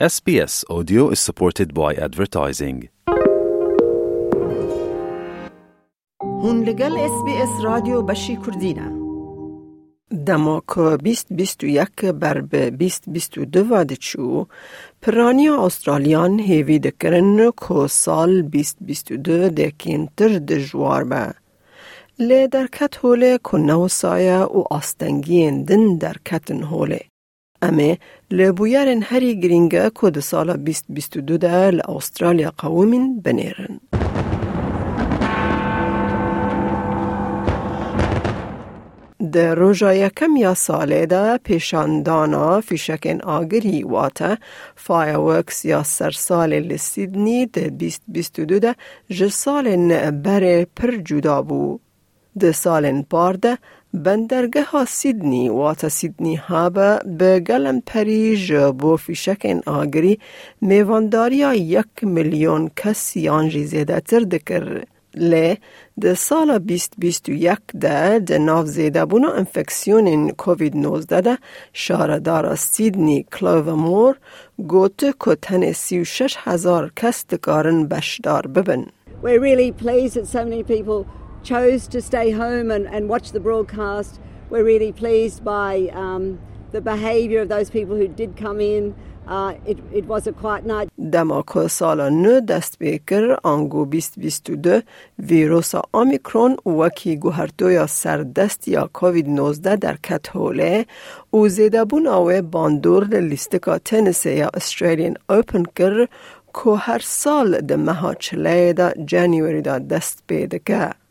SBS Audio is supported by advertising. هون لگل اس بی اس رادیو بشی کردینه دماک بیست بیست و یک بر به بیست بیست و دو واده چو پرانی آسترالیان هیوی دکرن که سال بیست بیست و دو دکین تر دجوار به لی در کت هوله کنه و سایه و آستنگین دن در کتن هوله امه لبویارن هری گرینگه که ده سال 2022 ده لأسترالیا قومین بنیرن. ده روژا یکم یا پیشاندانا فیشکن آگری واتا فایوکس یا سرسال لسیدنی ده 2022 ده جسال بره پر جدا بو. ده سال پارده بندرگه ها سیدنی واتا سیدنی ها به گلم پریج بو فیشک آگری میوانداری یک میلیون کسی آنجی زیده تر دکر. لی ده سال 2021 ده ده ناف زیده بونا انفکسیون کووید 19 ده شاردار سیدنی کلوو مور گوت که تن 36 هزار کس دکارن بشدار ببن. We're really pleased that so many people chose to stay home and, and watch the broadcast. We're really pleased by um, the behaviour of those people who did come in. Uh, it, it was a quiet night. دماکو سالا نو دست بیکر آنگو بیست بیست دو ویروس آمیکرون وکی گوهرتو یا سردست یا کووید 19 در کت هوله و زیده بون آوه باندور لیستکا تنس یا استرالین اوپن کر که هر سال ده مها چله دا جانیوری دا دست بیده که.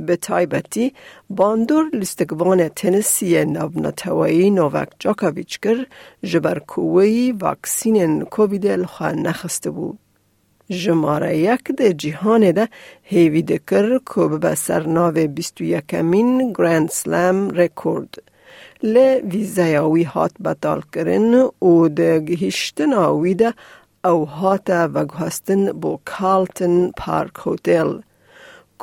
به تایبتی باندور لستگوان تنسی نوونتوایی نووک جاکاویچ کر جبر کووی واکسین کووید الخوا نخسته بود. جماره یک ده جهان ده هیوی ده کر که به سرناو بیستو یکمین گراند سلام رکورد. لی ویزایاوی هات بطال کرن و ده گهشتن آوی ده او هات و گهستن بو کالتن پارک هوتل.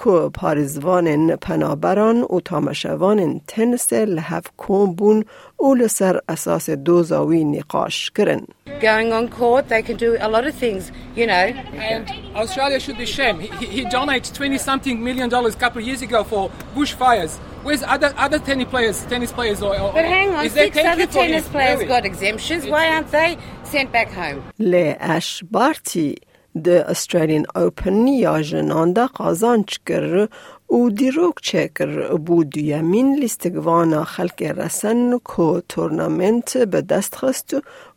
که پارزوان پنابران و تامشوان تنس لحف کون بون و لسر اساس دوزاوی نقاش کرن. Going on court, they can do a lot of things, you know. And Australia should be shamed. He, he donated 20 something million dollars a couple of years ago for bushfires. Where's other other tennis players, tennis players or, or But hang on, six other tennis players got exemptions. Why aren't they sent back home? لی اش بارتی ده استرالین اوپن یا جنانده قازانچ کر و دیروک چکر بود یمین لیستگوانا خلق رسن که تورنامنت به دست خست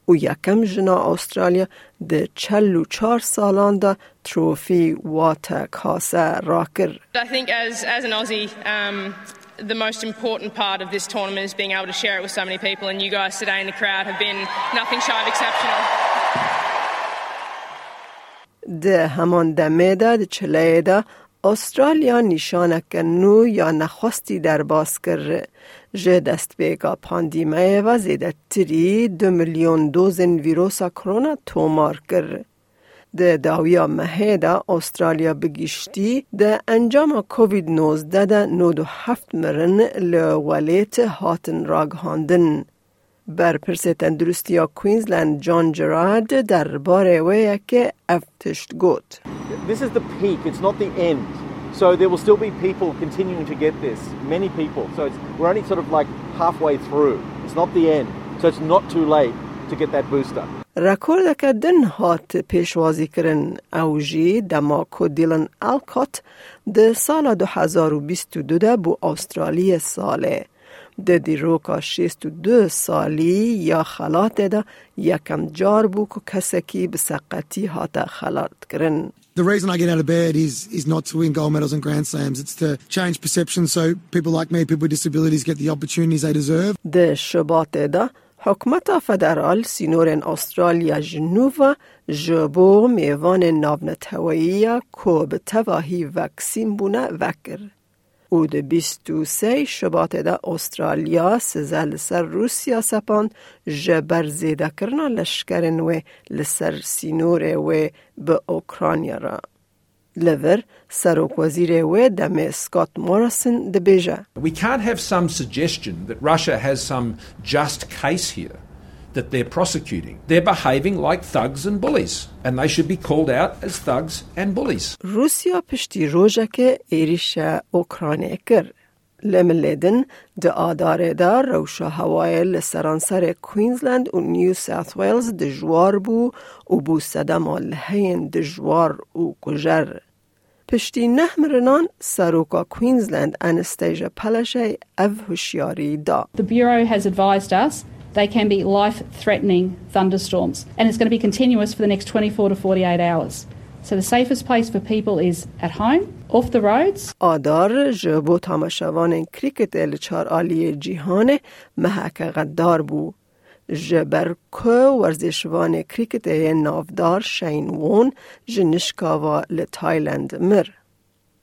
و یکم جنا استرالیا و چار سالان ده تروفی واتا کاسه را کر. I think as, as an Aussie, um, the most important part of this tournament is being able to share it with so many people, and you guys today in the crowd have been nothing shy of exceptional. ده همان دمه ده ده چله ده استرالیا نشانک نو یا نخواستی در باز کر جه دست بیگا پاندیمه و زیده تری دو میلیون دوزن ویروسا کرونا تومار کر. ده داویا مهه استرالیا بگیشتی ده انجام کووید 19 ده نود و هفت مرن لولیت هاتن راگهاندن. برپرس تندرستی کوینزلند جان جرارد در باره وی که افتشت گوت. This is the peak, it's not the end. So there will still be people continuing to get this, many people. So it's, we're only sort of like halfway through. It's not the end. So it's not too late to get that booster. رکورد که دن هات پیشوازی کرن اوجی دماکو دیلن الکات ده سال 2022 ده بو استرالی ساله. ده دیروکا 62 سالی یا خلات ده یکم جار بو که کسکی بسقتی هات خلات کرن. The reason I get out of bed is is not to win gold medals and grand slams. It's to change perception so people like me, people with disabilities, get the opportunities they deserve. ده شبات ده حکمت فدرال سینورن استرالیا جنوب جبو میوان ناونتوایی که به تواهی وکسین بونه وکر. او و سی شبات ده استرالیا سزل سر روسیا سپاند جبر زیده کرنا لشکرن و لسر سینور و به اوکرانیا را. لور سروک وزیر و دم سکات مورسن ده بیجه. We can't have some suggestion that Russia has some just case here. That they're prosecuting. They're behaving like thugs and bullies, and they should be called out as thugs and bullies. روسیا پشتی روژک ایریش اوکراینه کر. لملیدن د آدار دا روشا هوای لسرانسر کوینزلند و نیو ساوت ویلز دجوار بو و بو صدم لحین دجوار و کجر. پشتی نه مرنان سروکا کوینزلند انستیجا پلشه او هوشیاری دا. The Bureau has advised us they can be life-threatening thunderstorms and it's going to be continuous for the next 24 to 48 hours. So the safest place for people is at home, off the roads. آدار جبو تامشوان کریکت لچار آلی جیهان محک غدار بو. جبر که ورزشوان کریکت نافدار شین وون جنشکاوا لتایلند مر.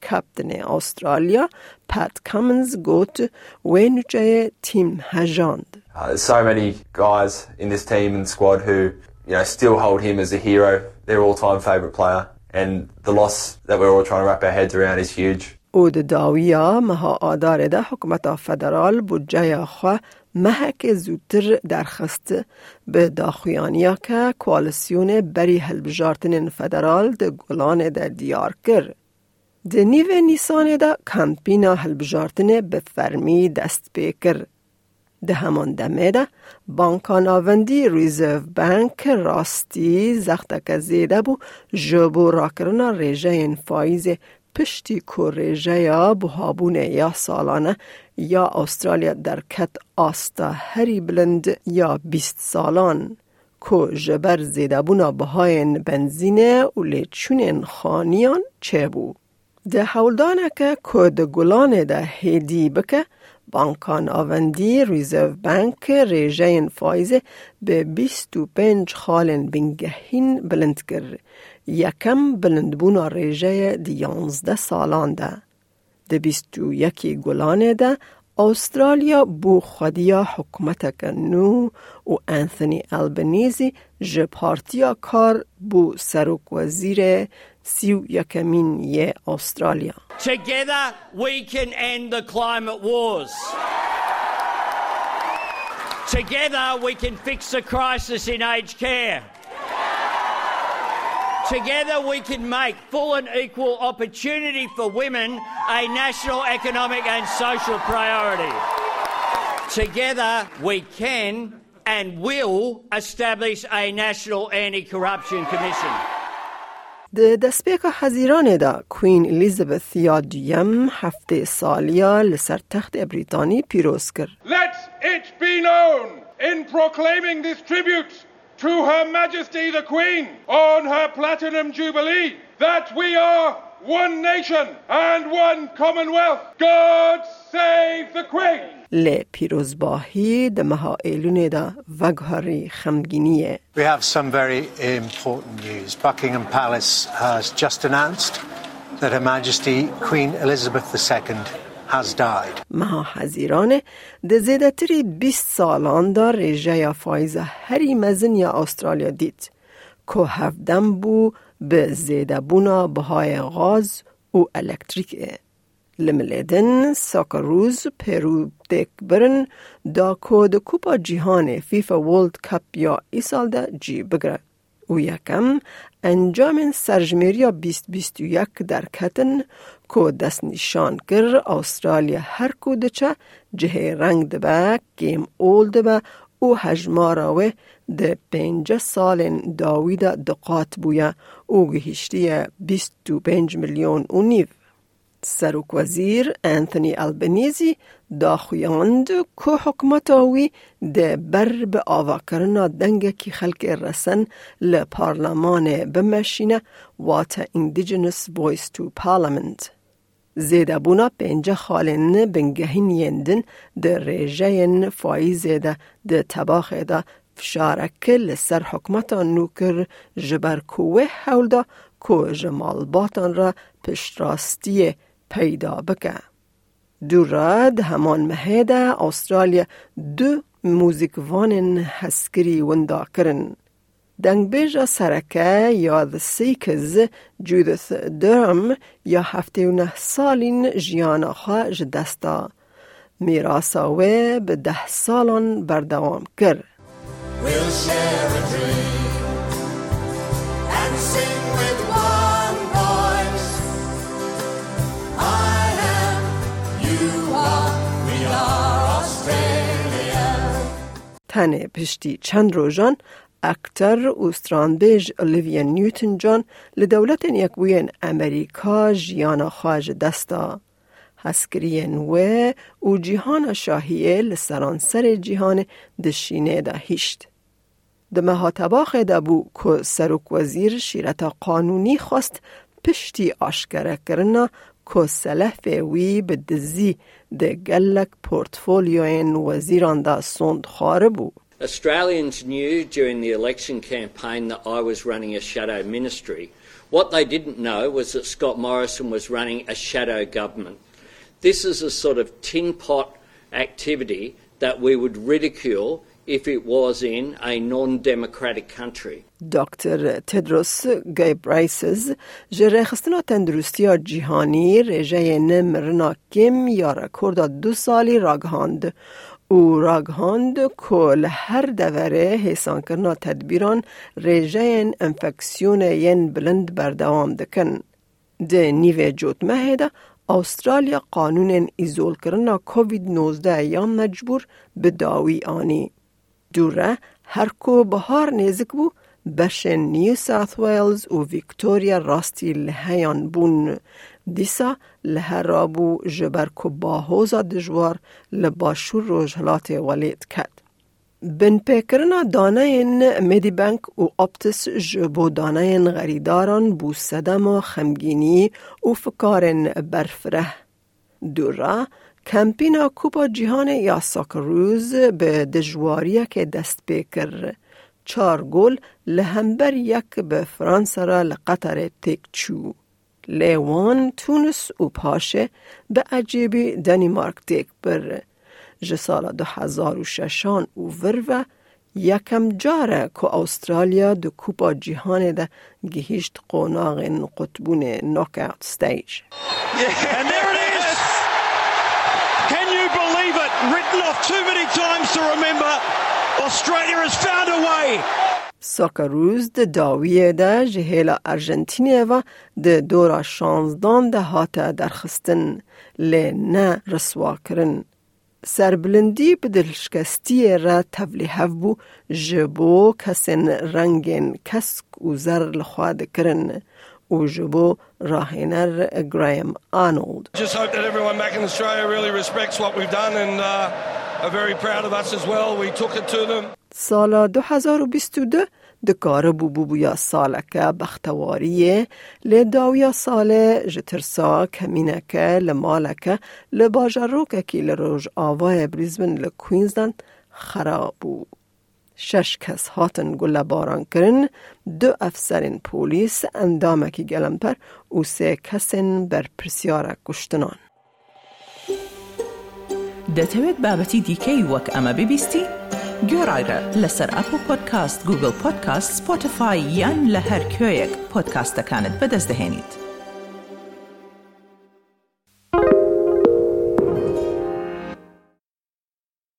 کپتن استرالیا پت کامنز گوت وینوچه تیم هجاند. Uh, there's so many guys in this team and squad who, you know, still hold him as a hero, their all-time favourite player, and the loss that we're all trying to wrap our heads around is huge. او د داویا مها آدار ده حکومت فدرال بودجه خو محک زودتر درخست به داخویانیا که کوالسیون بری هلبجارتن فدرال ده گلان ده دیار کر. ده نیو نیسان ده کمپینا هلبجارتن به فرمی دست بکر. ده همان دمه ده. بانکان آوندی ریزرو بانک راستی زختک زیده بو. جبو راکرنا ریجه این فایز پشتی کو ریجه یا بهابون یا سالانه یا استرالیا در کت آستا هری بلند یا بیست سالان. کو جبر زیده بونا بهاین بنزینه و لیچونین خانیان چه بو؟ ده ده گلانه ده هیدی بکه بانکان آوندی ریزرو بانک ریجه فایزه به 25 خالن بنگهین بلند کرد. یکم بلند بونا ریجه دی 11 سالان ده. ده 21 گلانه ده استرالیا بو خودیا حکومت کنو و انثونی البنیزی جه پارتیا کار سروک Together we can end the climate wars. Together we can fix the crisis in aged care. Together we can make full and equal opportunity for women a national economic and social priority. Together we can and will establish a national anti corruption commission. د حزیران دا کوین الیزابث یا دویم هفته سالیا لسر تخت بریتانی پیروز کرد. Let it be known in proclaiming this tribute to Her Majesty the Queen on her Platinum Jubilee that we are one nation and one commonwealth. God save the Queen! لی پیروزباهی د مها ایلونه دا وگهاری خمگینیه. We have some very important news. Buckingham Palace has just announced that Her Majesty Queen Elizabeth II has died. مها حزیران د زیده تری 20 سالان دا ریجه یا فایزه هری مزن یا استرالیا دید. که هفدم بو به زیده بونا بهای غاز و الکتریک لملیدن ساکروز پیرو دیک برن دا کود کوپا جیهان فیفا ورلد کپ یا ای سال دا جی بگره. و یکم انجام سرجمیریا 2021 در کتن که دست نشان کر استرالیا هر کودچه جه رنگ دبه گیم اول دبه او هجمارا و ده پنج سال داوید دقات بویا او گهشتی 25 میلیون و نیو. سروک وزیر انتونی البنیزی دا خویاند که حکمت آوی ده بر به آوا کرنا دنگ کی خلق رسن لپارلمان بمشینه وات Indigenous Voice to Parliament. زیده بونا پنج خالن بنگهین یندن ده ریجه فایزه ده ده تباخ ده فشارک لسر حکمتا نوکر جبر کوه حول ده که جمال باتان را پشت پیدا بکه. دو راد همان مهده استرالیا دو موزیکوان هسکری وندا کرن. دنگ بیجا سرکه یا The Seekers جودث درم یا هفته و نه سالین جیانا خواه جدستا میراسا و به ده سالان بردوام کرد. We'll share a dream and sing with one voice. I am, you are, we are Australia. تنه پشتی چند روژان اکتر استرانبیج اولیویا نیوتن جان لدولت یکوین امریکا جیانا خواج دستا. هسکرین و او جیهان شاهیه لسرانسر جیهان دشینه ده هیشت. ده مهاتباخ ده بو که سروک وزیر شیرتا قانونی خواست پشتی آشکره کرنا که سلف وی به دزی ده گلک پورتفولیوین وزیران ده سوند خاره بو. Australians knew during the election campaign that I was running a shadow ministry. What they didn't know was that Scott Morrison was running a shadow government. This is a sort of tin pot activity that we would ridicule if it was in a non democratic country. دکتر تدروس گیبرایسز جره خستنا تندرستی جیهانی رژه نمرنا کم یا رکورد دو سالی راگهاند او راگهاند کل هر دوره حسان کرنا تدبیران رژه انفکسیون ین بلند بردوام دکن. ده نیوه جوت مهده استرالیا قانون ایزول کرنا کووید 19 یا مجبور به داوی آنی. دوره هر کو بهار نزک بو بش نیو ساوث ویلز و ویکتوریا راستی لهیان بون دیسا لهرابو جبر کو باهوزا دجوار لباشور روژهلات ولید کد. بن پیکرنا دانه این میدی بانک و اپتس جبو دانه این غریداران بو صدم و خمگینی و فکارن برفره. دورا کمپینا کوپا جیهان یا ساکروز به دجواریه که دست بکر چار گل لهمبر یک به فرانسه را لقطر تک چو. لیوان تونس و پاشه به عجیبی دنیمارک تک بر جسال دو هزار و ششان و ورو یکم جاره که استرالیا دو کوپا جیهان ده گهیشت قوناغ قطبون نوک اوت ستیج And there it is! Can you believe it? Written off too many times to remember. Australia سربلندی به دلشکستی را تبلیه بو جبو کسین رنگین کسک و زر لخواد کرن و جبو راهنر گرایم آنولد. Just hope that everyone back in Australia really respects what we've done and uh, are very proud of us as well. We took it to them. سال 2022 دکارەبوو بووبووە ساڵەکە بەختەواریە لێداویە ساڵێ ji ترسا کەمینەکە لە مالەکە لە باژەڕۆکێکی لە ڕۆژ ئاوایە بریزبن لە کوینزدان خراب بوو. شش کەس هاتن گوڵە بارانکردن، دو ئەفسەرین پۆلیس ئەندامەکی گەلمپەر و سێ کەسن بەرپرسیارە کوشتنان. دەتەوێت بابەتی دیکەی وەک ئەمە ببیستی؟ گۆڕایرە لەسەر ئەپ و پۆدکاست گوگل پۆدکاست سپۆتفاای یان لە هەر کوێیەک پۆدکاستەکانت بەدەستدەێنیت.